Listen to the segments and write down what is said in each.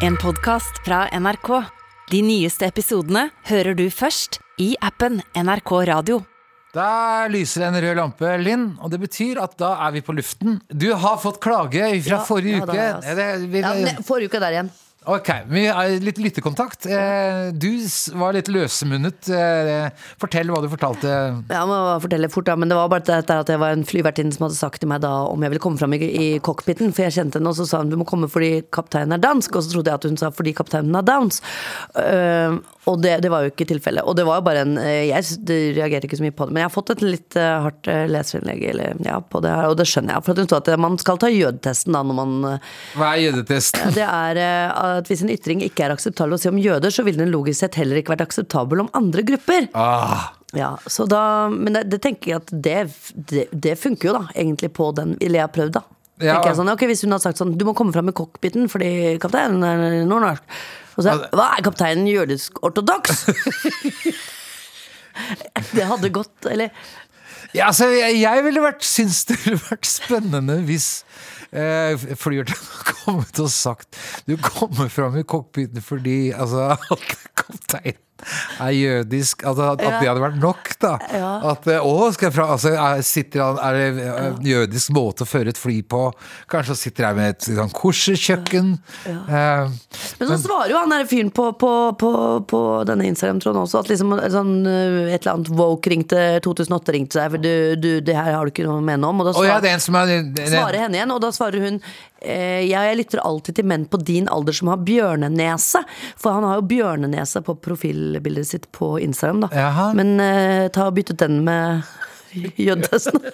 En podcast fra NRK. De nyeste episodene hører du først i appen NRK Radio. Der lyser en rød lampe, Linn, og det betyr at da er vi på luften. Du har fått klage fra Ja, forrige ja, uke. Da, altså. Det- vi- Ja, ne- forrige uke der igjen. Ok, vi har litt lyttekontakt. Eh, Du var litt løsemunnet. Eh, Fortell hva du fortalte. Ja, må fortelle fort da, men det var bare dette at jeg var en flyvertinne som hadde sagt til meg da om jeg ville komme fram i, i cockpiten, for jeg kjente henne, og så sa hun du må komme fordi kapteinen er dansk, og så trodde jeg at hun sa fordi kapteinen er downs. Øh, og det, det var jo ikke tilfellet. Og det var jo bare en Jeg reagerte ikke så mye på det, men jeg har fått et litt hardt leserinnlegg eller, ja, på det her, og det skjønner jeg. For at hun sa at man skal ta jødetesten da når man Hva er jødetesten? Det er eh, at hvis en ytring ikke er akseptabel å si om jøder, så ville den logisk sett heller ikke vært akseptabel om andre grupper. Ah, Ja, så da, Men det, det tenker jeg at det, det, det funker jo da, egentlig på den Eller jeg har prøvd, da. Ja. Tenker jeg sånn, ok, Hvis hun hadde sagt sånn Du må komme fram i cockpiten fordi kapteinen er nordnorsk. Og så Hva er kapteinen jødisk ortodoks? det hadde gått, eller Ja, altså, jeg, jeg ville vært, syntes det ville vært spennende hvis eh, flyverten hadde kommet og sagt Du kommer fram i cockpiten fordi altså, at kapteinen er jødisk. Altså, at, at det hadde vært nok, da. Ja. At eh, å, skal jeg fra, altså, er, sitter han, er det en jødisk måte å føre et fly på? Kanskje han sitter her med et sånn kosherkjøkken? Eh, Men så svarer jo han der fyren på, på, på, på denne Instagram-tråden også at liksom sånn, øh, et eller annet woke ringte 2008 ringte seg, for du, du, det her har du ikke noe å mene om. Og da Å ja, er som er svarer henne igjen, og da svarer hun eh, ja, jeg lytter alltid til menn på din alder som har bjørnenese. For han har jo bjørnenese på profilbildet sitt på Instagram, da. Jaha. Men uh, ta og bytt ut den med jødetesten.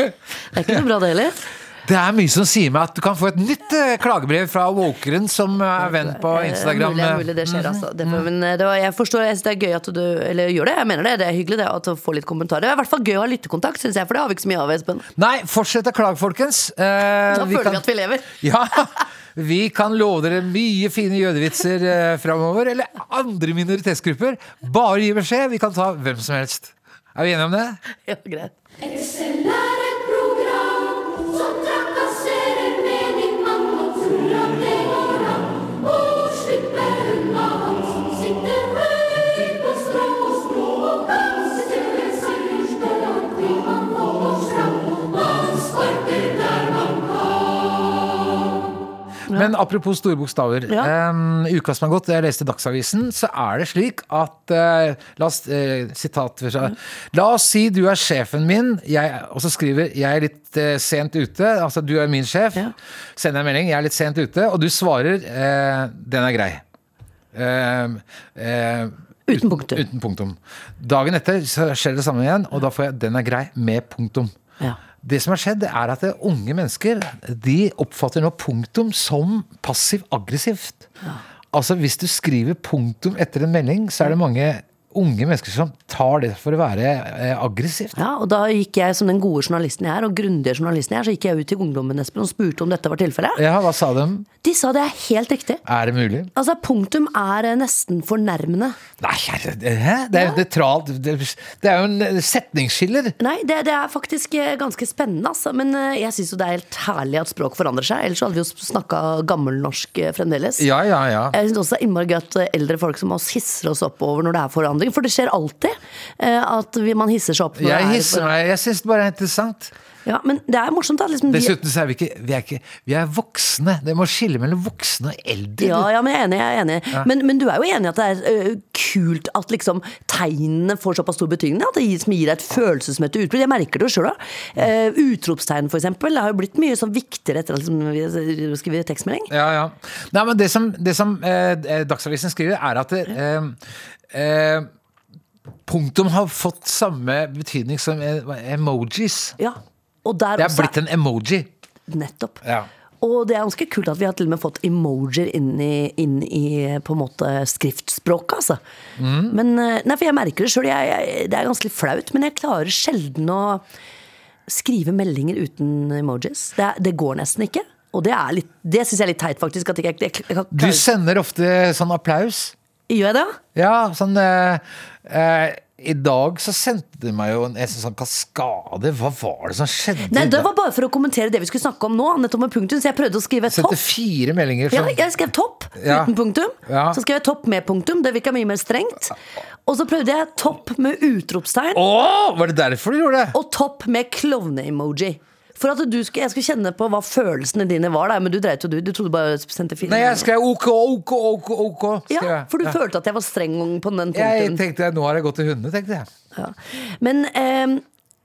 Det er ikke noe bra, det heller. Det er mye som sier meg at du kan få et nytt eh, klagebrev fra Walkeren som er venn på Instagram. Det er mulig, mulig det skjer, altså. Det, men eh, det var, jeg forstår, jeg synes det er gøy at du Eller gjør det, jeg mener det. Det er hyggelig det, at du får litt kommentarer. Det er i hvert fall gøy å ha lyttekontakt, syns jeg, for det har vi ikke så mye av, Espen. Nei, fortsett å klage, folkens. Eh, Da føler vi at vi lever. Ja, vi kan love dere mye fine jødevitser eh, framover. Eller andre minoritetsgrupper. Bare gi beskjed. Vi kan ta hvem som helst. Er vi enige om det? Ja, greit. Men apropos store bokstaver. Ja. Um, uka som har gått, jeg leste Dagsavisen, så er det slik at uh, La oss uh, fra- La oss si du er sjefen min, jeg, og så skriver jeg er litt uh, sent ute. Altså du er min sjef. Ja. Sender en melding, jeg er litt sent ute, og du svarer den er grei. Uten punktum. Uten punktum. Dagen etter så skjer det samme igjen, og da får jeg 'den er grei' med punktum. Ja. Det som har skjedd, er at unge mennesker de oppfatter nå punktum som passiv-aggressivt. Altså Hvis du skriver punktum etter en melding, så er det mange unge mennesker som tar det for å være eh, aggressivt. Ja, og da gikk jeg som den gode journalisten jeg er, og grundige journalisten jeg er, så gikk jeg ut til ungdommen Espen, og spurte om dette var tilfellet. Ja, hva sa de? De sa det er helt riktig. Er det mulig? Altså, punktum er eh, nesten fornærmende. Nei, herre, det, det er jo nøytralt. Det, det er jo en eh, setningsskiller. Nei, det, det er faktisk ganske spennende, altså. Men jeg syns jo det er helt herlig at språk forandrer seg. Ellers hadde vi jo snakka gammelnorsk fremdeles. Ja, ja, ja. Jeg syns også det er innmari gøy at eldre folk som oss hisser oss opp over når det er forandring. For det skjer alltid eh, at man hisser seg opp. Jeg er hisser meg. Jeg syns det bare er interessant. Ja, men det er morsomt, da. Liksom, Dessuten så er vi ikke Vi er, ikke, vi er voksne. Det må skille mellom voksne og eldre. ja, ja, men jeg er enig. Jeg er enig. Men, men du er jo enig i at det er uh, kult at liksom tegnene får såpass stor betydning? At det gir, som gir deg et følelsesmessig utbrudd? Jeg merker det jo sjøl Uh, utropstegn, for eksempel, det har jo blitt mye sånn viktigere etter at liksom, vi skriver tekstmelding. Ja, ja. Nei, men det som, det som uh, Dagsavisen skriver, er at det, eh, punktum har fått samme betydning som eh, emojis. Ja. Og der Det er også blitt en emoji. Nettopp. Ja. Og det er ganske kult at vi har til og med fått emojier inn i, inn i på en måte skriftspråket, altså. Mm. Men eh, Nei, for jeg merker det sjøl. Det er ganske flaut, men jeg klarer sjelden å skrive meldinger uten emojis. Det, det går nesten ikke. Og det, er litt- det syns jeg er litt teit, faktisk. At jeg, jeg, jeg, jeg, Du sender ofte sånn applaus. Gjør jeg det? Ja, sånn eh, eh, i dag så sendte du meg jo en, en sånn kaskade. Hva var det som skjedde? Nei, Det var bare for å kommentere det vi skulle snakke om nå. Nettopp med punktum, Så jeg prøvde å skrive Sendte topp. fire meldinger. Ja, jeg skrev topp Ja. uten punktum. Ja. Så skrev jeg topp med punktum. Det virka mye mer strengt. Og så prøvde jeg topp med utropstegn. Åh, var det derfor du gjorde det? Og topp med klovne-emoji. For at du skulle, jeg skulle kjenne på hva følelsene dine var Da. men du dreit jo du. Du trodde bare sendte fire. Nei, jeg skrev OK, OK, OK. ok ja, for du Ja. følte at jeg var streng på den Jeg punkten. tenkte nå har jeg gått til hundene, tenkte jeg. Ja. Men eh,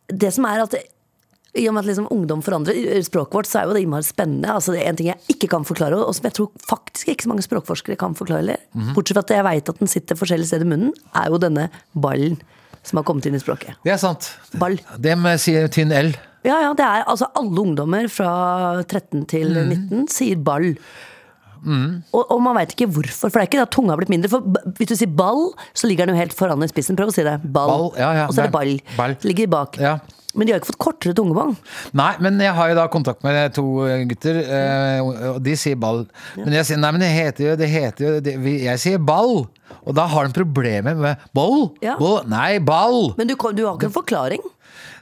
det som er at i og med at liksom ungdom forandrer eh, språket vårt, så er jo det innmari spennende. Altså, det er en ting jeg ikke kan forklare, og som jeg tror faktisk ikke så mange språkforskere kan forklare heller. Mhm. Bortsett fra at jeg veit at den sitter forskjellige steder i munnen, er jo denne ballen som har kommet inn i språket. Det er sant. Ball. Dem eh, sier tynn L. Ja, ja, det er altså alle ungdommer fra 13 til Mhm. 19 sier ball. Og, og man veit ikke hvorfor, for det er ikke at tunga har blitt mindre. For hvis du sier ball, så ligger den jo helt foran i spissen. Prøv å si det. Ball. Ball, ja, ja, og så er det ball. ball. Ligger bak. Ja. Men de har ikke fått kortere tungebånd. Nei, men jeg har jo da kontakt med to eh, gutter, eh, og de sier ball. Men jeg sier nei, men det heter jo, det heter jo det, Jeg sier ball! Og da har de problemer med ball. Ja. ball. Nei, ball! Men du, du har ikke en forklaring.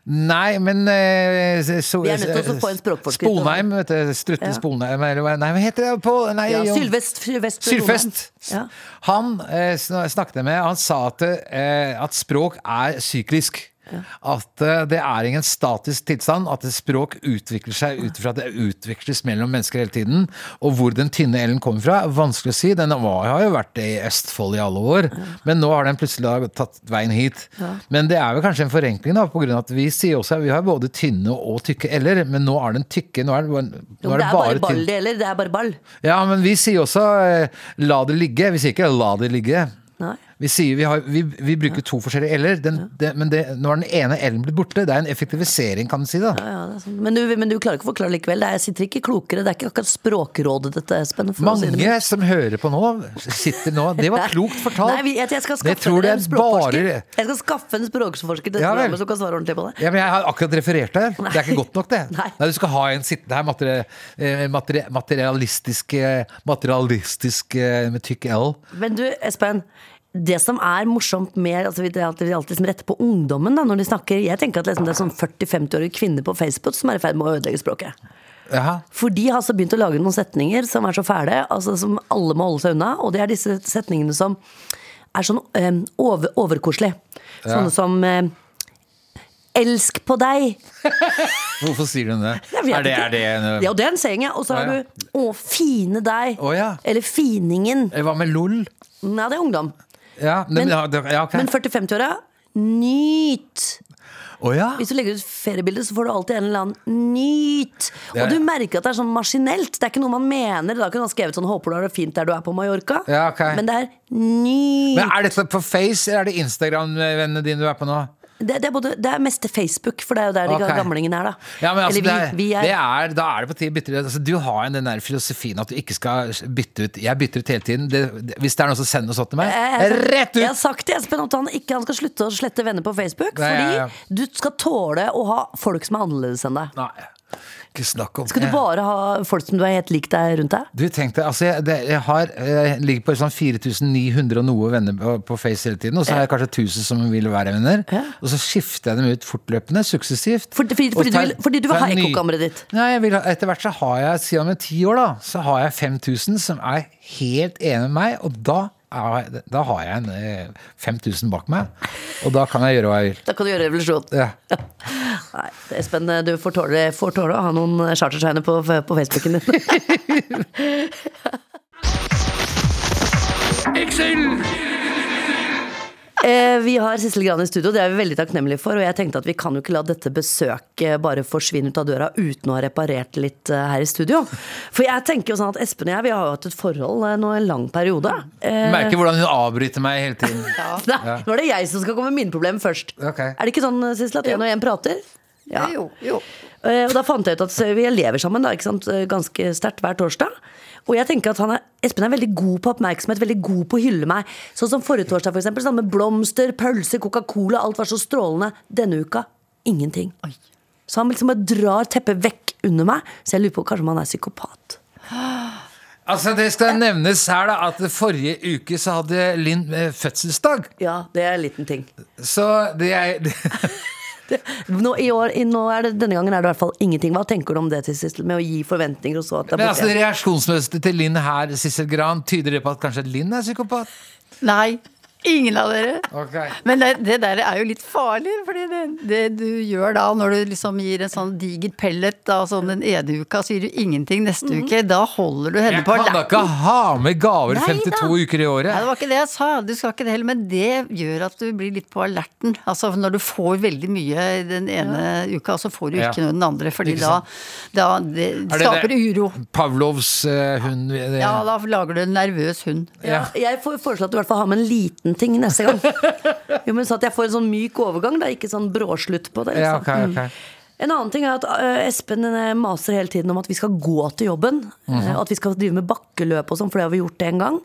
Nei, men eh, så, Vi er nødt til å få en språkforsker Sponheim, vet du. Strutten Ja. Sponheim, Nei, hva heter det på nei, Ja. Sylvest, Sylvest Sylfest. Ja. Han eh, snakket jeg med, han sa at, eh, at språk er syklisk. At uh, det er ingen statisk tilstand, at et språk utvikler seg ut ifra at det utvikles mellom mennesker hele tiden. Og hvor den tynne L-en kommer fra, er vanskelig å si. Den var, har jo vært i Østfold i alle år, men nå har den plutselig tatt veien hit. Men det er vel kanskje en forenkling, da, på grunn av at vi sier også at vi har både tynne og tykke L-er, men nå er den tykke, nå er det, Jo, nå det er bare ball det gjelder. Det er bare ball. Ja, men vi sier også eh, la det ligge. Vi sier ikke la det ligge. Nei. Vi, vi, har, vi, vi bruker to forskjellige l-er, ja. det, men det, nå er den ene l-en blitt borte. Det er en effektivisering, kan du si. da Ja, ja, sånn. men, du, men du klarer ikke å forklare likevel. Det er, jeg sitter ikke klokere. Det er ikke akkurat Språkrådet dette, Espen. Mange si det som hører på nå, sitter nå Det var klokt fortalt. Nei, jeg, jeg skal skaffe tror det en bare- Jeg skal skaffe en språkforsker til Ja programmet som kan svare ordentlig på det. Ja, men Jeg har akkurat referert der. Det er ikke godt nok, det. Nei. Du skal ha en sittende her materi, materi, materialistisk, eh, materialistisk eh, med tykk L. Men du, Espen. Det som er morsomt med altså, Det er alltid, alltid som retter på ungdommen da, når de snakker. Jeg tenker at liksom, det er sånn 40-50-årige kvinner på Facebook som er i ferd med å ødelegge språket. Aha. For de har altså begynt å lage noen setninger som er så fæle, altså som alle må holde seg unna. Og det er disse setningene som er sånn eh, over, overkoselige. Sånne som eh, Elsk på deg. Hvorfor sier du det? Er det, er det en, Ja, og det er en saying, ja. Og så har ja. du Å, fine deg. Å, ja. Eller finingen. Eh, Hva med LOL? Nei, det er ungdom. Ja, men, Men- ja, det- ja, ok. Men 40-50-åra nyt. Oh, ja. Hvis du legger ut feriebilde, så får du alltid en eller annen nyt. Og du merker at det er sånn maskinelt. Det er ikke noe man mener. Da kunne han skrevet sånn 'Håper du har det fint der du er på Mallorca'. Ja, ok. Men det er nyt. Men er dette på Face, eller er det Instagram-vennene dine du er på nå? Det, det, er både, det er mest Facebook, for det er jo der de gamlingene er, da. Ja, men altså, vi, vi det, er, er. det er, da er det på tide å bytte ut. Altså, du har jo den der filosofien at du ikke skal bytte ut. Jeg bytter ut hele tiden. Hvis det er noen som sender noe sånt til meg, Jeg- jeg- rett Jeg har ut! sagt til Espen at han ikke han skal slutte å slette venner på Facebook. Nei, fordi du skal tåle å ha folk som er annerledes enn deg. Nei, ikke snakk om Skal du bare ha folk som du er helt lik deg rundt deg? Du tenk deg, altså jeg, det, jeg har jeg ligger på sånn 4900 og noe venner på, på Face hele tiden, og så har jeg kanskje 1000 som vil være venner. Ja. Og så skifter jeg dem ut fortløpende, suksessivt. Fordi, for, Og fordi, du, tar- vil, fordi du vil ha ekkokammeret ditt. Nei, vil, etter hvert så har jeg, siden om ti år da, så har jeg 5000 som er helt enig med meg, og da, da har jeg eh, 5000 bak meg, og da kan jeg gjøre hva jeg vil. Da kan du gjøre revolusjon. Ja. Nei, Espen, du får tåle, får tåle å ha noen chartertegner på, på Facebooken din. Eh, Vi har Sissel Gran i studio, det er vi veldig takknemlige for. Og jeg tenkte at vi kan jo ikke la dette besøket bare forsvinne ut av døra uten å ha reparert litt eh, her i studio. For jeg tenker jo sånn at Espen og jeg vi har jo hatt et forhold eh, nå en lang periode. Eh, Merker hvordan hun avbryter meg hele tiden. Nei, nå er det jeg som skal komme med mine problemer først. Okay. Er det ikke sånn, Sissel, at én og én prater? Ja. Jo, jo. Eh, Og da fant jeg ut at vi lever sammen da, ikke sant? eh, ganske sterkt hver torsdag. Og jeg tenker at han er, Espen er veldig god på oppmerksomhet, veldig god på å hylle meg. Sånn som forrige torsdag, for eksempel. Sånn med blomster, pølser, Coca-Cola. Alt var så strålende. Denne uka ingenting. Så han liksom bare drar teppet vekk under meg. Så jeg lurer på kanskje om han er psykopat. Altså, det skal nevnes her da at forrige uke så hadde Linn eh, fødselsdag. Ja, det er en liten ting. Så det er det, Nå, i år, i, nå er det, denne gangen er det i hvert fall ingenting. Hva tenker du om det til Sissel, med å gi forventninger og så at det borte? altså, borte? reaksjonsmønsteret til Linn her, Sissel Gran, tyder det på at kanskje Linn er psykopat? Nei, ingen av dere. Okay. Men det, det der er jo litt farlig, fordi det, det du gjør da, når du liksom gir en sånn diger pellet da, sånn den ene uka, så gir du ingenting neste uke, da holder du henne Jeg på kan da ikke ha med gaver Nei 52 da. uker i Nei, året. det var ikke det jeg sa, du skal ikke det heller, men det gjør at du blir litt på alerten. Altså når du får veldig mye den ene uka, så får du Ja. ikke noe den andre, fordi da, da det Er det skaper det- uro. Pavlovs uh, hund det- Ja, da lager du en nervøs hund. Ja, jeg får foreslå at du i hvert fall har med en liten ting neste gang. Jo, men Så at jeg får en sånn myk overgang, da, ikke sånn bråslutt på det. Ja, okay, ok, ok. En annen ting er at øh, Espen øh, maser hele tiden om at vi skal gå til jobben. Mm -hmm. At vi skal drive med bakkeløp og sånn, for det har vi gjort en gang.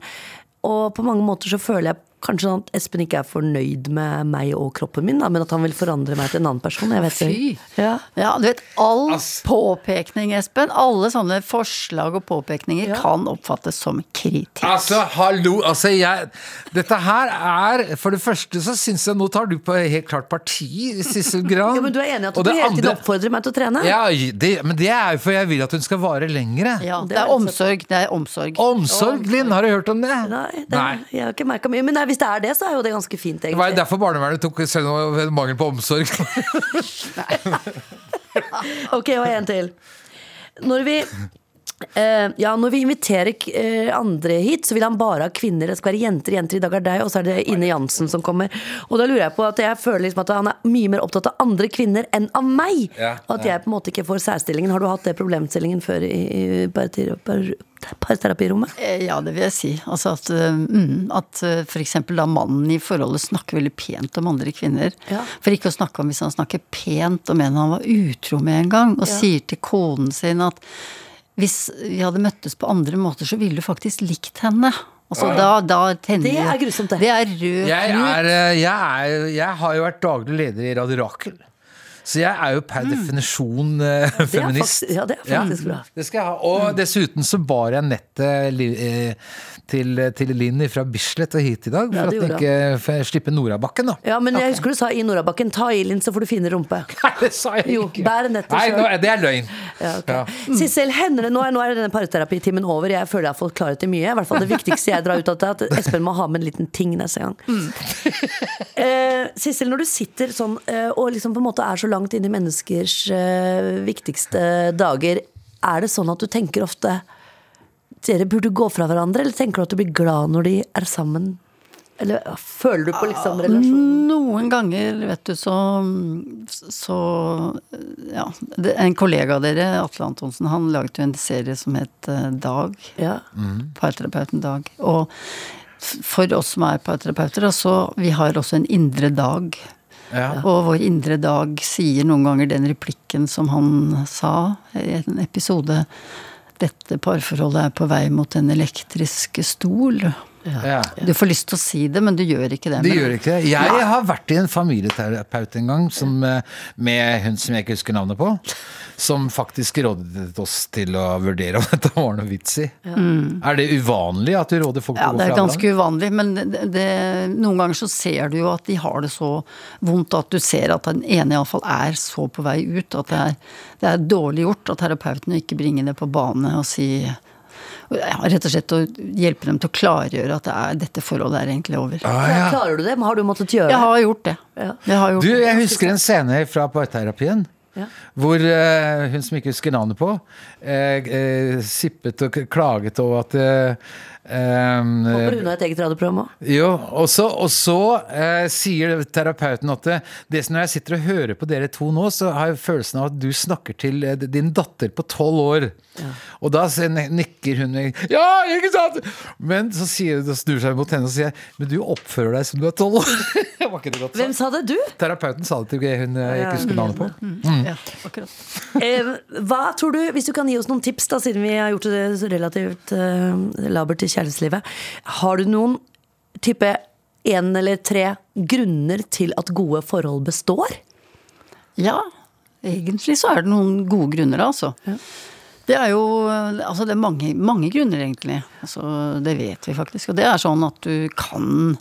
Og på mange måter så føler jeg kanskje sånn at Espen ikke er fornøyd med meg og kroppen min, da, men at han vil forandre meg til en annen person. Jeg vet Fy! ikke. Ja. Ja, du vet, all Ass. påpekning, Espen, alle sånne forslag og påpekninger Ja. kan oppfattes som kritikk. Altså, hallo, altså jeg Dette her er For det første så syns jeg Nå tar du på helt klart parti, Sissel Gran. ja, men du er enig i at du hele tiden oppfordrer meg til å trene? Ja, det, men det er jo for jeg vil at hun skal vare lengre. Ja, det det er er omsorg. Det er omsorg. Omsorg, Linn, har du hørt om det? Nei, det, jeg har ikke merka mye. Men nei, hvis det er det, så er jo det ganske fint, egentlig. Det var jo derfor barnevernet tok selv om mangel på omsorg. Ok, og en til. Når vi eh, ja, Når vi inviterer uh, andre hit, så vil han bare ha kvinner. Det skal være jenter, jenter. I dag er deg, og så er det Ine Jansen som kommer. Og da lurer jeg på at jeg føler liksom at han er mye mer opptatt av andre kvinner enn av meg. Ja, og at jeg på en måte ikke får særstillingen. Har du hatt det problemstillingen før i, i parterapi- par, parterapirommet? Eh, Ja, det vil jeg si. Altså at, mm, at f.eks. for eksempel da mannen i forholdet snakker veldig pent om andre kvinner. Ja. For ikke å snakke om hvis han snakker pent om en han var utro med en gang, og Ja. sier til konen sin at hvis vi hadde møttes på andre måter, så ville du faktisk likt henne. Altså da, da tenner Det er grusomt, det. Det er rød Jeg, er, eh, jeg, er, jeg har jo vært daglig leder i Radio Rakel. Så jeg er jo per definisjon uh, feminist. fakt- ja, det er faktisk bra. Det skal jeg ha. Og dessuten så bar jeg nettet eh, til, til Linn fra Bislett og hit i dag. For ja, at den ikke får slippe Norabakken, da. Ja, men jeg husker du sa i Norabakken, ta i Linn, så får du fine rumpe. Nei, det sa jeg Jo, ikke. bær nettet Nei, selv. nå, det er løgn. Ja, okay. Ja. Sissel, hender det nå nå er denne parterapitimen over. Jeg føler jeg har fått klarhet i mye. I hvert fall Det viktigste jeg drar ut av det, er at Espen må ha med en liten ting neste gang. eh, Sissel, når du sitter sånn uh, og liksom på en måte er så langt inn i menneskers eh, viktigste dager, er det sånn at du tenker ofte dere burde gå fra hverandre, eller tenker du at du blir glad når de er sammen? Eller føler du på liksom relasjonen? Noen ganger, vet du, så, så Ja. En kollega av dere, Atle Antonsen, han laget jo en serie som het eh, Dag. Ja. Parterapeuten Dag. Og for oss som er parterapeuter, så vi har også en indre dag. Ja. Og vår indre dag sier noen ganger den replikken som han sa i en episode. Dette parforholdet er på vei mot en elektrisk stol. Ja. Du får lyst til å si det, men du gjør ikke det. Det gjør ikke det. Jeg har vært i en familieterapeut en gang som, eh, med hun som jeg ikke husker navnet på. Som faktisk rådet oss til å vurdere om dette var noe vits i. Er det uvanlig at du råder folk Ja, til å det er ganske uvanlig, men det, det, noen ganger så ser du jo at de har det så vondt at du ser at den ene iallfall er så på vei ut. At det er, det er dårlig gjort av terapeuten å ikke bringe det på bane og si ja, Rett og slett å hjelpe dem til å klargjøre at det er, dette forholdet er egentlig over. Ah, ja. Klarer du det? Har du måttet gjøre Jeg det? har gjort det. Ja. Jeg har gjort Du, det. jeg husker en scene fra parterapien. Ja. Hvor uh, hun som ikke husker navnet på, uh, uh, sippet og klaget over at eh, Håper hun har et eget radioprogram òg. Jo, og så, og så sier terapeuten at det, når jeg sitter og hører på dere to nå, så har jeg følelsen av at du snakker til din datter på tolv år. Og da nikker hun Ja, ikke sant? Men så sier snur seg mot henne og sier Men du oppfører deg som du er tolv år. Var ikke det godt Hvem sa det? Du? Terapeuten sa det til hun jeg ikke husker navnet på. Ja. Eh, hva tror du, hvis du kan gi oss noen tips, da, siden vi har gjort det relativt eh, labert i kjærlighetslivet. Har du noen type én eller tre grunner til at gode forhold består? Ja, egentlig så er det noen gode grunner, altså. Det er jo altså det er mange, mange grunner, egentlig. Altså, det vet vi faktisk. Og det er sånn at du kan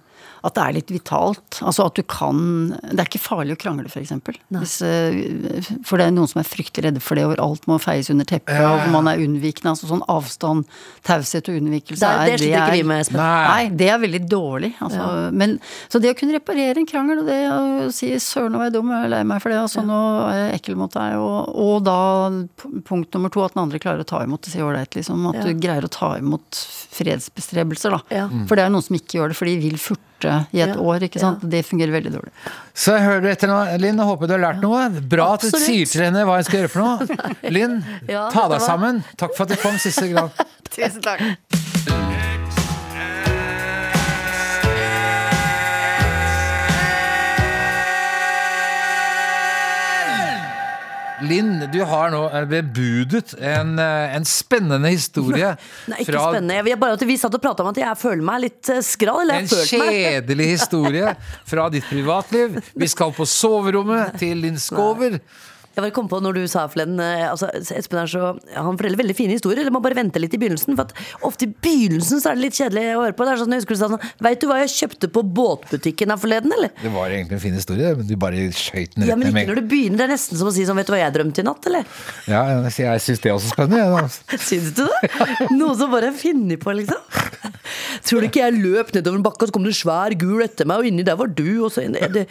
At det er litt vitalt. Altså at du kan Det er ikke farlig å krangle, f.eks. Hvis, eh, For det er noen som er fryktelig redde for det, hvor alt må feies under teppet, Ja, og hvor man er unnvikende. Altså sånn avstand, taushet og unnvikelse Det, er- det ikke er- vi med, Espen. Nei. Det er veldig dårlig. Altså, men, så det å kunne reparere en krangel, og det å si 'søren, nå var jeg dum, jeg er lei meg for det', altså, nå er jeg ekkel mot deg, og, og da punkt nummer to, at den andre klarer å ta imot det, si ålreit, liksom. At Ja. du greier å ta imot fredsbestrebelser, da. Ja. For det er noen som ikke gjør det, for de vil furte i et Ja. år, ikke sant. Det fungerer veldig dårlig. Så jeg hører du etter nå, Linn, og håper du har lært noe. Bra at du sier til henne hva hun skal gjøre for noe. Linn, Ja, ta deg var- sammen. Takk for at du kom siste gang. Tusen takk. Linn, du har nå eh, bebudet en, eh, en spennende historie Nei, ikke fra spennende. Jeg bare at Vi satt og prata om at jeg føler meg litt eh, skral. Eller en kjedelig historie fra ditt privatliv. Vi skal på soverommet til Linn Skåver. Jeg bare kom på når du sa forleden eh, altså, Espen er så, Han forteller veldig fine historier. Eller må bare vente litt i begynnelsen. For ofte i begynnelsen så er det litt kjedelig å høre på. Det er sånn, jeg husker du sånn Veit du hva jeg kjøpte på båtbutikken her forleden, eller? Det var egentlig en fin historie, men du bare skøyt den Ja, men ikke når du begynner. Det er nesten som å si sånn Vet du hva jeg drømte i natt, eller? Ja, jeg syns det er også spennende. jeg. Syns du det? Noe som bare er funnet på, liksom. Tror du ikke jeg løp nedover en bakke, og så kom det en svær gul etter meg, og inni der var du, og så inni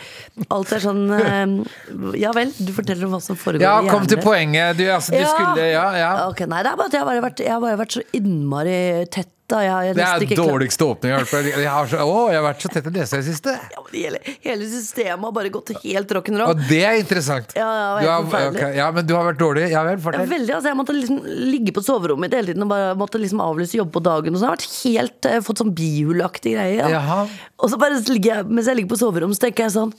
Alt er sånn eh, Ja vel, du forteller om hva som foregår Ja, i kom til poenget. Du, altså, du skulle Ja, ja. Okay, nei, det er bare at jeg har bare vært, jeg har bare vært så innmari tett. Da. Jeg, jeg Det er ikke dårligste åpning jeg har hørt. på. Jeg har, så, å, jeg har vært så tett i det siste. Ja, men hele, hele systemet har bare gått helt rock'n'roll. Og det er interessant. Ja, ja, har- okay, ja, men du har vært dårlig. Ja vel, Ja, fortell. veldig, altså Jeg måtte liksom ligge på soverommet hele tiden og bare måtte liksom avlyse jobb på dagen. Og så har jeg vært helt, eh, fått sånn bihulaktig greie. Ja. Og så bare ligger jeg, mens jeg ligger på soverommet, så tenker jeg sånn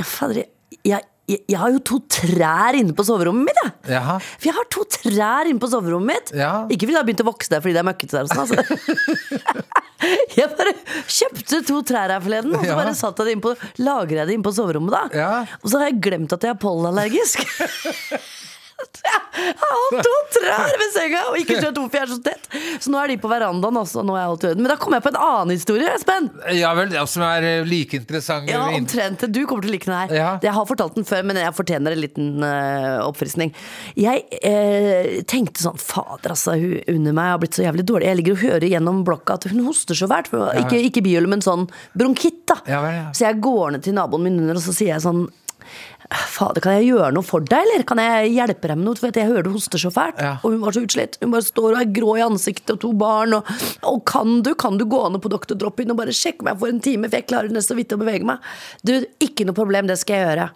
Ja, fader, jeg, jeg, jeg har jo to trær inne på soverommet mitt, jeg. Jaha. For jeg har to trær inne på soverommet mitt. Ja. Ikke fordi det har begynt å vokse der fordi det er møkkete der og sånn. Altså. Jeg bare kjøpte to trær her forleden, og så Ja. bare satt jeg det lagret jeg det inne på soverommet. da Ja. Og så har jeg glemt at jeg er pollenallergisk. Jeg har hatt to trær ved senga, og ikke skjønt hvorfor jeg er så tett. Så nå er de på verandaen også. Nå er alt i. Men da kom jeg på en annen historie, Espen. Ja vel, ja, som er eh, like interessant. Ja, omtrent. Du kommer til å like den her. Ja. Jeg har fortalt den før, men jeg fortjener en liten uh, oppfriskning. Jeg eh, tenkte sånn Fader, altså. Hun under meg har blitt så jævlig dårlig. Jeg ligger og hører gjennom blokka at hun hoster så fælt. Ikke, ikke biol, men sånn bronkitt, da. Ja vel. Så jeg går ned til naboen min under, og så sier jeg sånn Fader, kan jeg gjøre noe for deg, eller? Kan jeg hjelpe deg med noe? For jeg hører du hoster så fælt. Ja. Og hun var så utslitt. Hun bare står og er grå i ansiktet og to barn. Og, og kan du kan du gå ned på Dr. Drop-In og bare sjekke meg for en time, for jeg klarer nesten så vidt å bevege meg? Du, ikke noe problem, det skal jeg gjøre.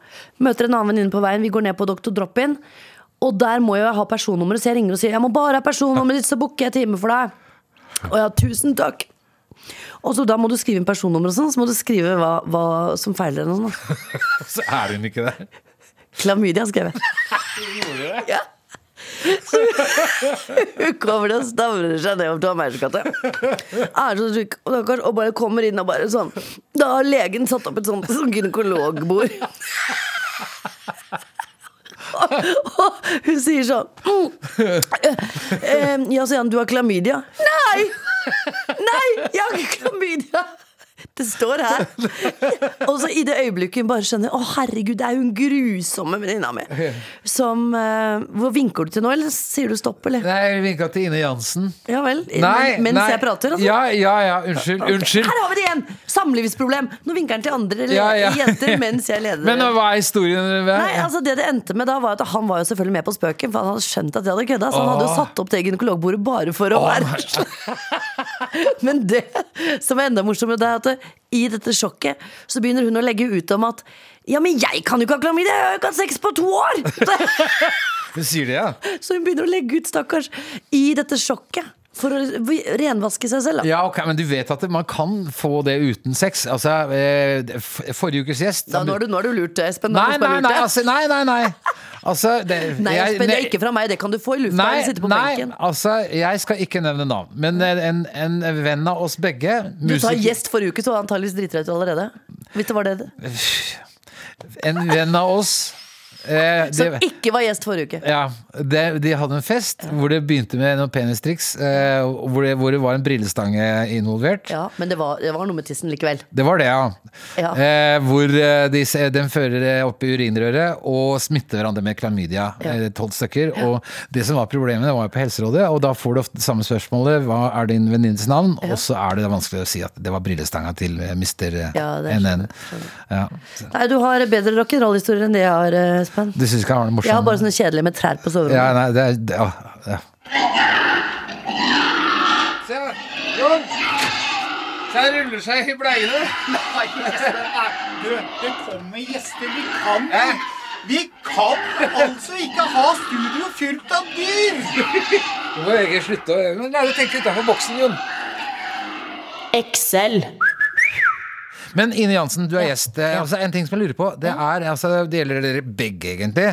Møter en annen venninne på veien, vi går ned på Dr. Drop-In. Og der må jeg ha personnummeret, så jeg ringer og sier jeg må bare ha personnummeret ditt, så booker jeg time for deg. Og ja, tusen takk. Og så da må du skrive inn personnummer og sånn, så må du skrive hva, hva som feiler henne. Sånn. Så er hun ikke der. Klamydia, skrev jeg. Ja. Så hun kommer og stavrer seg nedover til Amerikagata. Er så syk og, stakkars, og bare kommer inn og bare sånn Da har legen satt opp et sånt, sånt gynekologbord. Og, hun sier sånn eh, Ja, sier han, du har klamydia? Nei! Nei, jeg har ikke klamydia! Det står her. Og så i det øyeblikket hun bare skjønner Å herregud, det er hun grusomme venninna mi. Som uh, Hvor vinker du til nå, eller sier du stopp, eller? Nei, jeg vinka til Ine Jansen. Ja vel? Nei, mens nei. jeg prater, altså? Ja, ja, ja. Unnskyld. Unnskyld. Her har vi det igjen! Samlivsproblem. Nå vinker han til andre eller, Ja, ja. jenter mens jeg leder. Men hva er historien? Nei, altså Det det endte med da, var at han var jo selvfølgelig med på spøken, for han hadde skjønt at jeg hadde kødda. Så han hadde jo satt opp det gynekologbordet bare for å være Men det som er enda morsommere, det er at i dette sjokket så begynner hun å legge ut om at ja, men jeg kan jo ikke ha klamydia, jeg har jo ikke hatt sex på to år! Hun sier det, ja. Så hun begynner å legge ut, stakkars, i dette sjokket. For å renvaske seg selv. Da. Ja, ok, Men du vet at man kan få det uten sex? Altså, eh, Forrige ukes gjest Da, nå har du, nå har du lurt, Espen. Nei, nei, nei, det. altså, nei, nei, nei. Altså, det, Nei, jeg- Espen, det er ikke fra meg. Det kan du få i lufta Nei, sitte på nei, benken. altså, jeg skal ikke nevne navn. Men en, en venn av oss begge Du sa gjest forrige uke, så var han deg ut allerede. Hvis det var det. En venn av oss Eh, Som ikke var gjest forrige uke. ja, det, de hadde en fest hvor det begynte med noen penistriks, eh, hvor, det, hvor det var en brillestange involvert. Ja, Men det var, det var noe med tissen likevel. Det var det, ja. Ja. Eh, hvor eh, de, den fører eh, opp i urinrøret og smitter hverandre med klamydia. eh, Tolv stykker. Og det som var problemet, det var jo på Helserådet, og da får du ofte det samme spørsmålet. Hva er din venninnes navn? Og så er det vanskelig å si at det var brillestanga til Mr. mister Ja, NN. Ja. Nei, Du har bedre rock'n'roll-historier enn det jeg har, Espen. Du syns ikke han var morsom? Jeg har bare sånne kjedelige med trær på soverommet. Ja, nei, det er det, ja, ja. Se, Jon! Se, han ruller seg i bleiene. Du, det kommer gjester. Vi kan Vi kan altså ikke ha studio fylt av dyr! Du må egentlig slutte å Men Lære å tenke utenfor boksen, Jon. Excel. Men Ine Jansen, du er gjest. Eh, Altså, en ting som jeg lurer på, det er altså, Det gjelder dere begge, egentlig.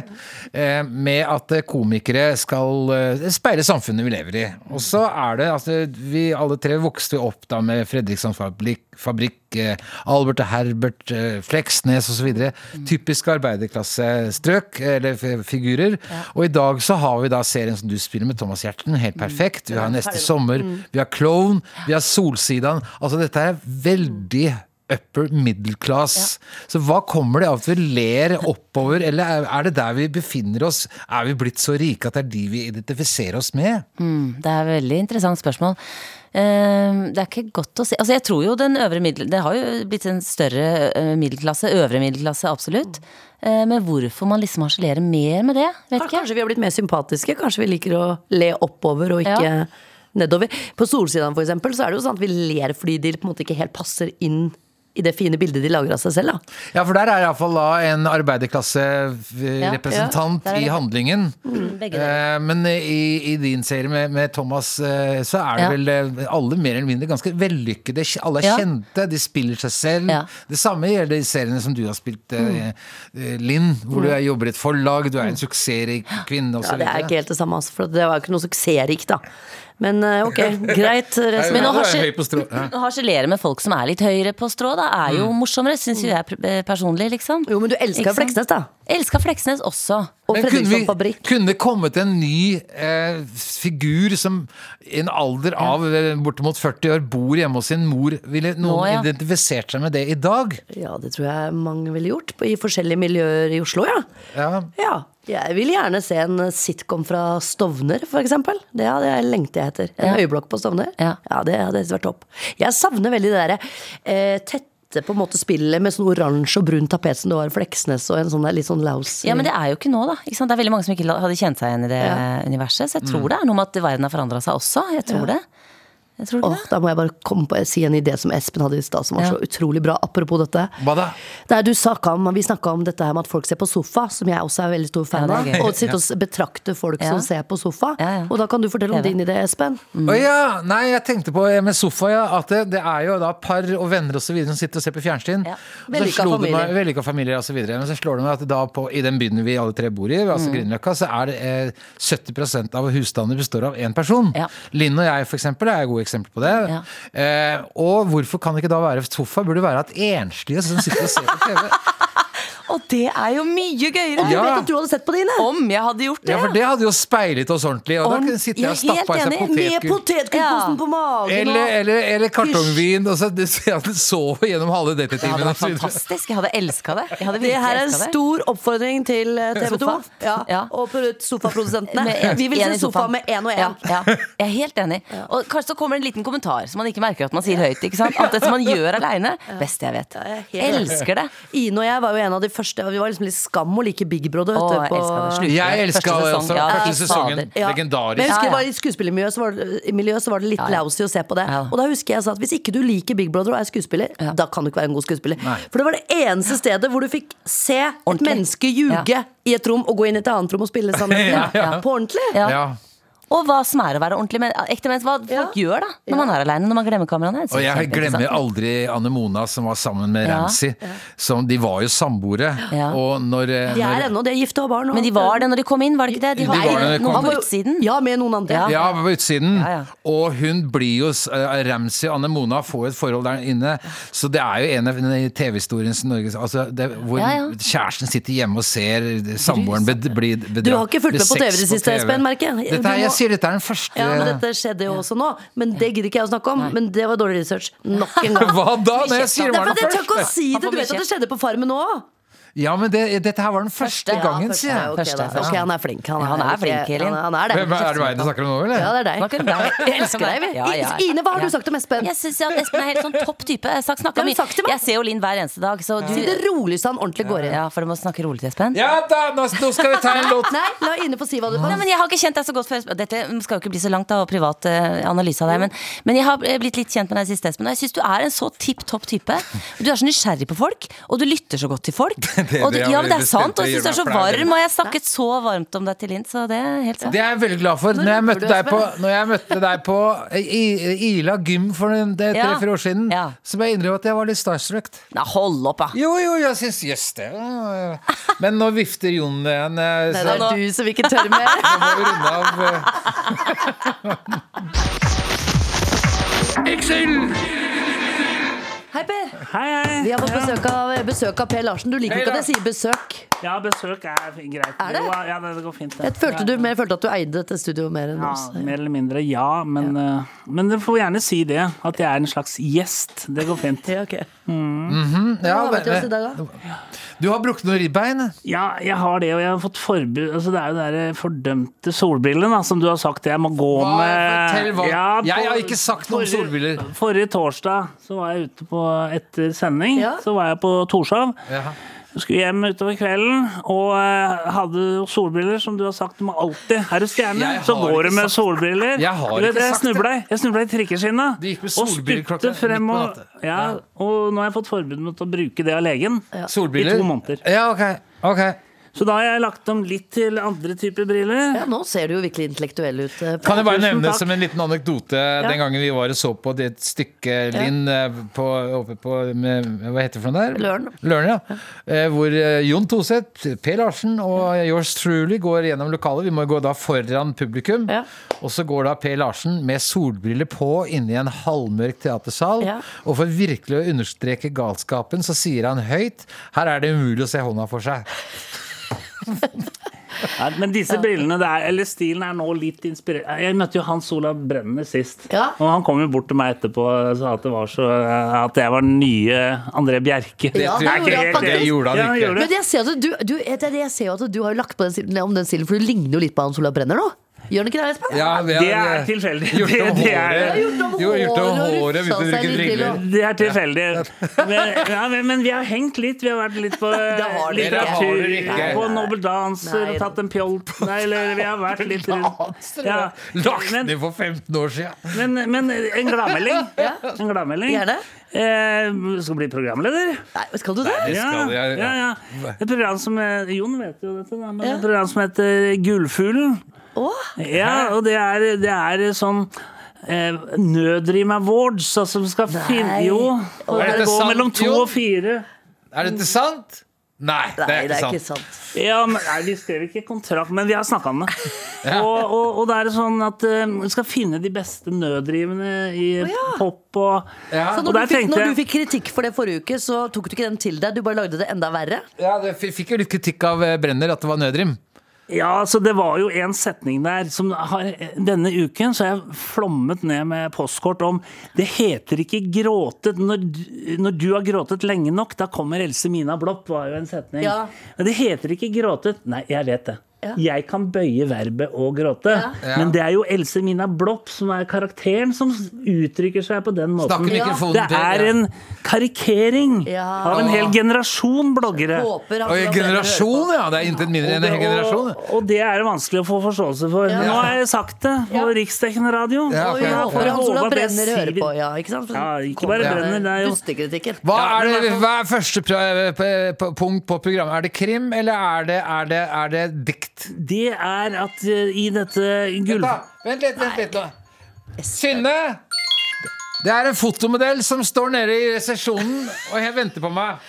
Eh, med at eh, komikere skal speile samfunnet vi lever i. Og så er det altså Vi alle tre vokste opp da med Fredriksson Fabrikk, fabrikk Albert og Herbert, Fleksnes osv. Typiske arbeiderklassestrøk, eller figurer. figurer. Og i dag så har vi da serien som du spiller med Thomas Giertsen, helt perfekt. Vi har Neste sommer, vi har Klovn, vi har Solsidan. Altså dette er veldig upper middle class. Så hva kommer det av at vi ler oppover, eller er- det der vi befinner oss? Er vi blitt så rike at det er de vi identifiserer oss med? Det er et veldig interessant spørsmål. Eh, Det er ikke godt å si. Altså jeg tror jo den øvre middel... Det har jo blitt en større eh, middelklasse, øvre middelklasse, absolutt. Eh, Men hvorfor man liksom harselerer mer med det, vet ikke jeg. Kanskje vi har blitt mer sympatiske? Kanskje vi liker å le oppover og ikke Ja. nedover? På Solsidaen, for eksempel, så er det jo sånn at vi ler fordi de på en måte ikke helt passer inn i det fine bildet de lager av seg selv. da. Ja, for der er iallfall en arbeiderklasserepresentant ja, er i handlingen. Mm, Eh, Men i, i din serie med, med Thomas, eh, så er det Ja. vel eh, alle mer eller mindre ganske vellykkede. Alle er Ja. kjente, de spiller seg selv. Ja. Det samme gjelder i seriene som du har spilt, eh, eh, Linn, hvor du er- jobber i et forlag, du er en suksessrik kvinne Ja. Det er ikke helt det samme, altså, for det var ikke noe suksessrikt, da. Men eh, ok, greit. Men nå du. Ja. å harselere med folk som er litt høyere på strå, da, er jo morsommere, syns jo jeg eh, personlig, liksom. Jo, men du elsker Fleksnes, da. Elska Fleksnes også. Og Fredriksson Fabrikk. kunne det kommet en ny eh, figur som i en alder av ja. bortimot 40 år bor hjemme hos sin mor? Ville noen Nå, ja. identifisert seg med det i dag? Ja, det tror jeg mange ville gjort, i forskjellige miljøer i Oslo, ja. Ja. Ja, jeg vil gjerne se en sitcom fra Stovner, eksempel. Det hadde jeg lengter jeg etter. En Ja. øyeblokk på Stovner. Ja. det hadde vært topp. Jeg savner veldig det derre eh, tette på en måte spillet med sånn oransje og brunt tapet som det var i Fleksnes, og en sånn der litt sånn laus Ja, men det er jo ikke nå, da. Ikke sant? Det er veldig mange som ikke hadde kjent seg igjen i det universet. Så jeg tror det er noe med at verden har forandra seg også. Jeg tror det. Jeg tror ikke Åh, da må jeg bare komme på si en idé som Espen hadde i stad, som var Ja. så utrolig bra. Apropos dette. Hva da? Der du om, Vi snakka om dette her med at folk ser på sofa, som jeg også er veldig stor fan Ja, av. det. Og sitte og betrakte folk Ja. som ser på sofa. Ja, ja. Og da kan du fortelle om din idé, Espen. Å ja! Nei, jeg tenkte på eh, med sofa, ja. At det, det er jo da par og venner og så videre som sitter og ser på fjernsyn. Ja. Vellykka familier. Vellykka familier og så videre. Men så slår det meg at da på, i den byen vi alle tre bor i, altså Grünerløkka, så er det eh, 70% av husstander består av én person. Ja. Linn og jeg, for eksempel, er gode eksempel på det. Ja. Eh, og hvorfor kan det ikke da være sofa? Burde det være at enslige som sitter og ser på TV. Og det er jo mye gøyere! Jeg Ja. vet at du hadde sett på dine! Om jeg hadde gjort det! Ja, for det hadde jo speilet oss ordentlig. Og da Om- kunne sitte jeg og er i helt seg enig. Med potetgull. potetgullposen Ja. på magen Eller, eller, eller kartongvin, og så du gjennom halve Det hadde vært fantastisk. Jeg hadde elska det. Jeg hadde Det her er en stor oppfordring til eh, TV 2 ja, Ja. og pro- sofaprodusentene. Vi vil se sofa med én og én. Ja, ja. Jeg er helt enig. Og kanskje så kommer det en liten kommentar som man ikke merker at man sier høyt. ikke sant? Alt det som man gjør aleine. Beste jeg vet. jeg er Elsker det. Ine og jeg var jo en av de første. Vi var liksom litt skam å like Big Brother. vet Å, jeg på- elska det. Slutt. Jeg elska Første det sesong. også. Ja, Første sesongen. Ja. Legendarisk. Men jeg husker Ja, ja. det var I skuespillermiljøet så var det, så var det litt Ja, ja. lousy å se på det. Ja. Og da husker jeg sa at hvis ikke du liker Big Brother og er skuespiller, Ja. da kan du ikke være en god skuespiller. Nei. For det var det eneste stedet hvor du fikk se et menneske ljuge Ja. i et rom og gå inn i et annet rom og spille sammen. Ja, ja. På ordentlig. Ja. Ja. Og hva som er å være ordentlig men, ekte menneske. Hva folk gjør da når man er aleine, når man glemmer kameraene. Er Og jeg glemmer aldri Anne Mona som var sammen med Ja. Ramsi. Som, de var jo samboere. Ja. Og når, eh, De er når ennå, de er gifte og barn. Men de var det når de kom inn, var det ikke det? De De var det noen på utsiden. Ja, med noen andre. Ja. Ja, på utsiden. Ja, ja. Og hun blir jo uh, Ramsi og Anne Mona får et forhold der inne. Så det er jo en av de TV-historiens Norge altså det, Hvor Ja, ja. kjæresten sitter hjemme og ser samboeren bli bedratt. Du har ikke fulgt med på TV det siste. Espen, merker jeg. Er, sier dette er den første Ja, men Dette skjedde jo også nå. Men det gidder ikke jeg å snakke om. Men det var dårlig research. Nok en gang. Hva da? Når jeg sier Det det er var fordi jeg tør ikke å første? si det. Du vet at det skjedde på Farmen òg? Ja, men det, dette her var den første Første, gangen, Ja, sier jeg. ok, Første, første. Ok, han er flink. Han er, Ja, han er flink, Elin. Han, han er det. Er det meg du snakker om nå, eller? Ja, det er deg. Om. Jeg elsker deg. vi. Ja, ja. Ine, hva har Ja. du sagt om Espen? Jeg syns Espen er helt sånn topp type. Jeg sagt. Jeg ser jo Linn hver eneste dag, så du Si det roligst han ordentlig går inn. Ja, for du må snakke rolig til Espen. Ja da, nå, skal vi ta en låt. Nei, la Ine få si hva du Nei, men Jeg har ikke kjent deg så godt før. Dette skal jo ikke bli så langt da, og privat eh, analyse av deg. Men, men jeg har blitt litt kjent med deg siste, Espen. Og jeg syns du er en så tipp topp type. Du er så nysgjerrig på folk, og du lytter så godt til folk. det Og du, er ja, men det er sant, og det jeg syns du er så varm, og jeg snakket så varmt om deg til Linn, så det er helt sant. Det er jeg veldig glad for. Når jeg møtte deg på, når jeg møtte deg på I- Ila gym for det er tre-fire år siden, Ja. så må jeg innrømme at jeg var litt starstruck. Nei, hold opp, da. Jo, jo, jeg syns Jøss, det Men nå vifter Jon igjen. eh, Så det er du som ikke tør mer. nå må vi runde av. eh. Hei, Per. Hei, hei. Vi har fått besøk av, besøk av Per Larsen. Du liker Hei, ikke at jeg sier besøk. Ja, besøk er greit. Er det? Jo, Ja, det, det går fint. Jeg følte, du, mer, følte at du eide dette studioet mer enn Ja, oss. mer eller mindre ja, men, eh, men du får gjerne si det. At jeg er en slags gjest. Det går fint. Ja, ok. Ja, Hva til oss i dag, da? du har brukket noen ribbein. Ja, jeg har det, og jeg har fått forbud altså Det er jo de fordømte solbrillene som du har sagt jeg må gå Hva- med. fortell hva- Ja, Jeg har ikke sagt noe om solbriller. Forrige torsdag så var jeg ute på etter sending. Ja. Så var jeg på Torshov. Ja. Skulle hjem utover kvelden og eh, hadde solbriller, som du har sagt. Du må alltid Er du stjerne, så går du med solbriller. Jeg har ikke jeg sagt det. i Jeg snubla i trikkeskinna. Og solbriller spytte frem og ja, Ja. Og nå har jeg fått forbud mot å bruke det av legen. ja. I to måneder. Ja, ok. ok. Så da har jeg lagt om litt til andre typer briller. Ja, nå ser du jo virkelig intellektuell ut. eh, Kan jeg bare Tusen nevne takk. som en liten anekdote den gangen vi var og så på det stykket Linn eh, på, oppe på med, Hva heter det for noe der? Løren. Løren, ja. Eh, Hvor Jon Toseth, Per Larsen og yours truly går gjennom lokalet. Vi må gå da foran publikum. Ja. Og så går da Per Larsen med solbriller på inne i en halvmørk teatersal. Ja. Og for virkelig å understreke galskapen, så sier han høyt Her er det umulig å se hånda for seg. Nei, men disse brillene, det er, eller stilen er nå litt inspirert Jeg møtte jo Hans Olav Brenner sist. Ja. Og han kom jo bort til meg etterpå og sa at det var så At jeg var den nye André Bjerke. Ja, Det det gjorde han helt- det gjorde han Ja, han gjorde. Men jeg ser, at du, du, jeg, jeg ser jo at du har lagt på den, om den stilen, for du ligner jo litt på Hans Olav Brenner nå. Gjør den ikke det, Espen? Ja, vi har, Det er tilfeldig. Gjort om Det- det er- håret. Ja, Jo, gjort om håret briller. Det er tilfeldig. Men, ja, men, men vi har hengt litt. Vi har vært litt på Det litteratur, Det på Nobel Dancer og tatt en pjolt. Nei, eller vi har vært litt rundt. Ja. Lagt Men, ned for 15 år siden. men, men en gladmelding. En gladmelding. Gjerne. Eh, skal bli programleder. Nei, skal du det? Det skal jeg, ja, ja. Et program som eh, Jon vet jo dette, da, men Ja. et program som heter Gullfuglen. Å, Ja, og det er, det er sånn eh, Nødrim Awards, altså som skal finne Jo, og det går sant, mellom to Jon? og fire. Er dette sant? Nei, det nei, er det er ikke ikke sant. Ja, men nei, Vi skrev ikke kontrakt, men vi har snakka om det. Og, og, og det er sånn at eh, vi skal finne de beste nøddrivende i pop og Ja. Så når du, fikk, tenkte når du fikk kritikk for det forrige uke, så tok du ikke den til deg? Du bare lagde det enda verre? Ja, det fikk jo litt kritikk av eh, Brenner at det var nødrim. Ja, så det var jo en setning der som har Denne uken så har jeg flommet ned med postkort om Det heter ikke gråtet når, når du har gråtet lenge nok. Da kommer Else Mina Blopp, var jo en setning. Ja. Men det heter ikke gråtet. Nei, jeg vet det. Ja. Jeg kan bøye verbet og gråte. Ja. Men det er jo Else Mina Blopp som er karakteren som uttrykker seg på den måten. Snakker mikrofonen Det er en karikering Ja. av en hel generasjon bloggere. Og en generasjon, ja! Det er intet mindre enn en hel generasjon. og, og det er det vanskelig å få forståelse for. Men nå har jeg sagt det på Ja. riksdekkende radio. Ja, på. Og håper Jeg Hans håper Olav at Brenner hører på, ja. Ikke sant? Ja, ikke bare Brenner, det er jo- Hva er, det, hva er første p- punkt på programmet? Er det krim, eller er det, er det, er det dikt? Det er at eh, i dette Vent, gull... da. Vent litt, vent litt nå. Synne! Det er en fotomodell som står nede i resepsjonen og jeg venter på meg.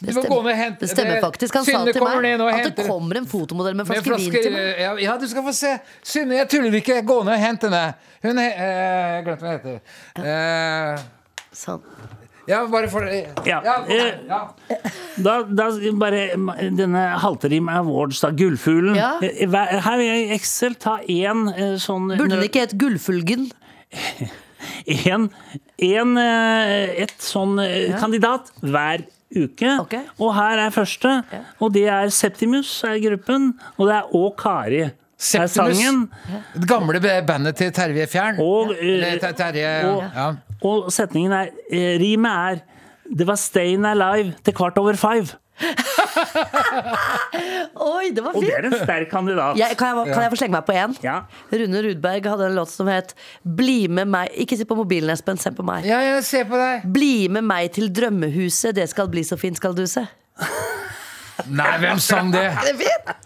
Du må gå ned og hente Det stemmer faktisk. Han sa til meg at det kommer en fotomodell med med flaske vin til meg. ja, ja, du skal få se. Synne, jeg tuller ikke. Gå ned og hent henne. Hun he- eh, Jeg glemte hva hun heter. Eh, Sånn. Ja, bare for Ja, ja, eh, ja. Da, da bare Denne Halterim Awards, da. Gullfuglen. Ja. Eh, Her vil jeg i Excel ta én eh, sånn Burde den ikke hett Gullfulgen? en, en, et sånn ja. kandidat hver uke. Okay. Og her er første. Og det er Septimus er gruppen. Og det er Å Kari er Septimus. sangen. Det gamle bandet til Terje Fjern. Og, Eller Terje og- ja. Og setningen er eh, Rimet er Det var Stayin' Alive til kvart over five. Oi, det var fint! Og det er en sterk kandidat. Jeg, kan, jeg, kan jeg få slenge meg på én? Ja. Rune Rudberg hadde en låt som het 'Bli med meg' Ikke se på mobilen, Espen, se på meg. ja, jeg ser på deg. Bli med meg til drømmehuset, det skal bli så fint, skal du se. Nei, hvem sang det? Er det fint?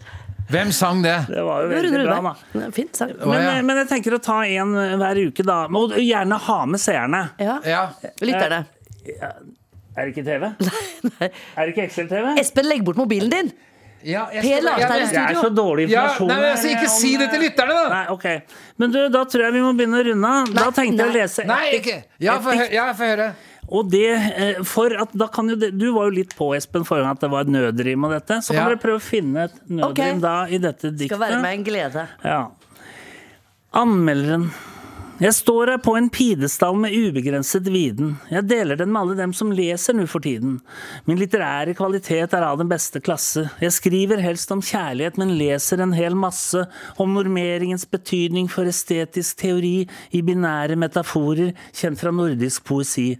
Hvem sang det? Det var jo veldig bra, da. Fint sang. Å, Men, ja. men jeg tenker å ta en hver uke, da. Og gjerne ha med seerne. Ja. Ja. Lytterne. Er det ikke TV? Er det ikke Excel-TV? Espen, legg bort mobilen din! Ja, jeg Per skal- Larstad ja, i. Det er så dårlig Ja, informasjon. nei, men altså, her ikke om, si det til eh, lytterne, da! Nei, ok. Men du, da tror jeg vi må begynne å runde av. Da Nei, tenkte jeg å lese Nei, ikke! Ja, få hø- ja, få høre. Og det, eh, for at da kan jo det, Du var jo litt på, Espen, forrige gang at det var et nødrim og dette. Så kan Ja. dere prøve å finne et nødrim okay. da i dette diktet. Skal være meg en glede. Ja. Anmelderen. Jeg står her på en pidestall med ubegrenset viden. Jeg deler den med alle dem som leser nå for tiden. Min litterære kvalitet er av den beste klasse. Jeg skriver helst om kjærlighet, men leser en hel masse om normeringens betydning for estetisk teori i binære metaforer kjent fra nordisk poesi.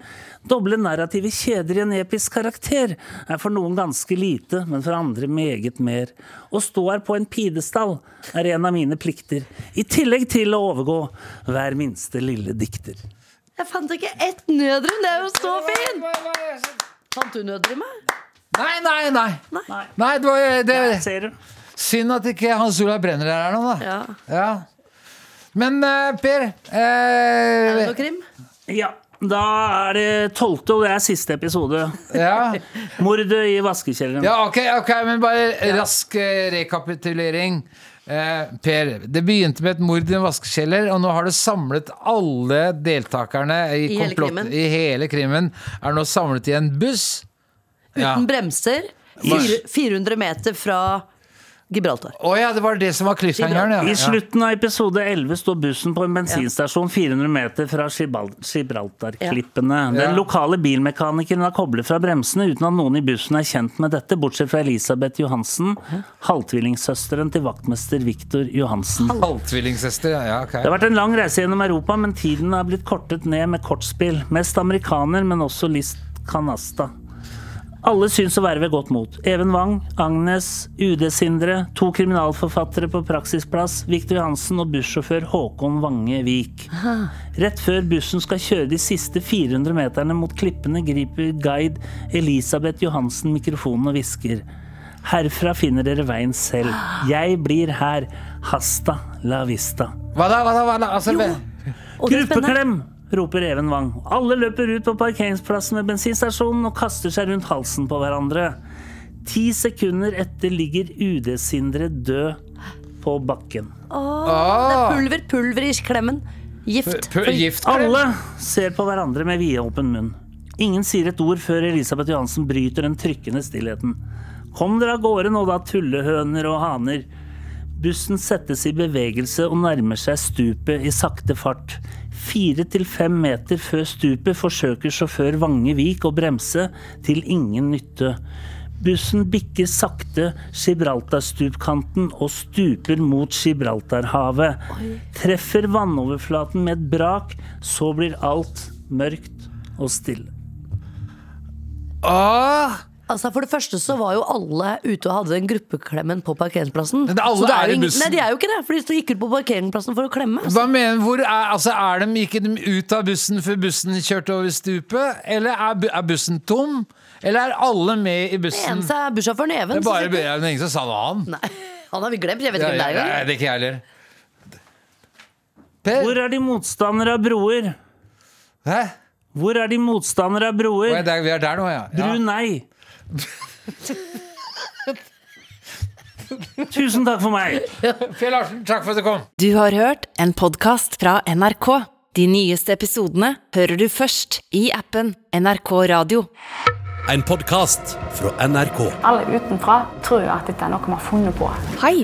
Doble narrative kjeder i en episk karakter er for noen ganske lite, men for andre meget mer. Å stå her på en pidestall er en av mine plikter, i tillegg til å overgå hver minste lille dikter. Jeg fant ikke ett nødrim! Det er jo så fint! Fant du nødrimet? Nei, nei, nei. Nei, det var det, Ser du? Synd at ikke Hans Olav Brenner er her nå, da. Ja. Ja. Men uh, Per Er eh, det noe krim? Ja. Da er det tolvte, og det er siste episode. ja. Mordet i vaskekjelleren. ja, ok, ok, men bare rask eh, rekapitulering. Eh, per, det begynte med et mord i en vaskekjeller, og nå har du samlet alle deltakerne i, I hele krimen. i hele krimmen. Er nå samlet i en buss. Ja. Uten bremser. 400 meter fra Gibraltar. Å ja, det var det som var cliffhangeren, ja. I slutten av episode 11 står bussen på en bensinstasjon 400 meter fra Gibral- Gibraltar-klippene. Den lokale bilmekanikeren har koblet fra bremsene uten at noen i bussen er kjent med dette, bortsett fra Elisabeth Johansen, halvtvillingsøsteren til vaktmester Viktor Johansen. Halvtvillingsøster, ja, ja, ok. Det har vært en lang reise gjennom Europa, men tiden har blitt kortet ned med kortspill. Mest amerikaner, men også List Canasta. Alle syns å være ved godt mot. Even Wang, Agnes, UD-Sindre, to kriminalforfattere på praksisplass, Viktor Johansen og bussjåfør Håkon Wange Vik. Rett før bussen skal kjøre de siste 400 meterne mot klippene, griper guide Elisabeth Johansen mikrofonen og hvisker. Herfra finner dere veien selv. Jeg blir her. Hasta la vista. Hva da, hva da? Hva da? Altså. Gruppeklem! Roper Even Wang. Alle løper ut på parkeringsplassen ved bensinstasjonen og kaster seg rundt halsen på hverandre. Ti sekunder etter ligger UD-Sindre død på bakken. Åh, Det er pulver, pulver i klemmen. Gift. P Giftklem? Alle ser på hverandre med vidåpen munn. Ingen sier et ord før Elisabeth Johansen bryter den trykkende stillheten. Kom dere av gårde nå da, tullehøner og haner. Bussen settes i bevegelse og nærmer seg stupet i sakte fart. Fire til fem meter før stupet forsøker sjåfør Vange Vik å bremse, til ingen nytte. Bussen bikker sakte Gibraltarstupkanten og stuper mot Gibraltarhavet. Treffer vannoverflaten med et brak, så blir alt mørkt og stille. Åh! Altså For det første så var jo alle ute og hadde den gruppeklemmen på parkeringsplassen. Men alle Så det er i bussen. Nei, de er jo ikke det, for de gikk ut på parkeringsplassen for å klemme. Hva mener Hvor er, altså, er de, Gikk de ut av bussen før bussen kjørte over stupet? Eller er, er bussen tom? Eller er alle med i Det bussen? eneste er bussjåføren Det er bare det er ingen som sa noe annet. Nei. Han har vi glemt. Jeg vet Ja, ikke om det er engang. ja, det er ikke jeg heller. Per? Hvor er de motstandere av broer? Hæ? Hvor er de motstandere av broer? vi er der nå, ja. ja. Tusen takk for meg. Fjell Larsen, takk for at du kom. Du har hørt en podkast fra NRK. De nyeste episodene hører du først i appen NRK Radio. En podkast fra NRK. Alle utenfra tror jo at dette er noe vi har funnet på. Hei,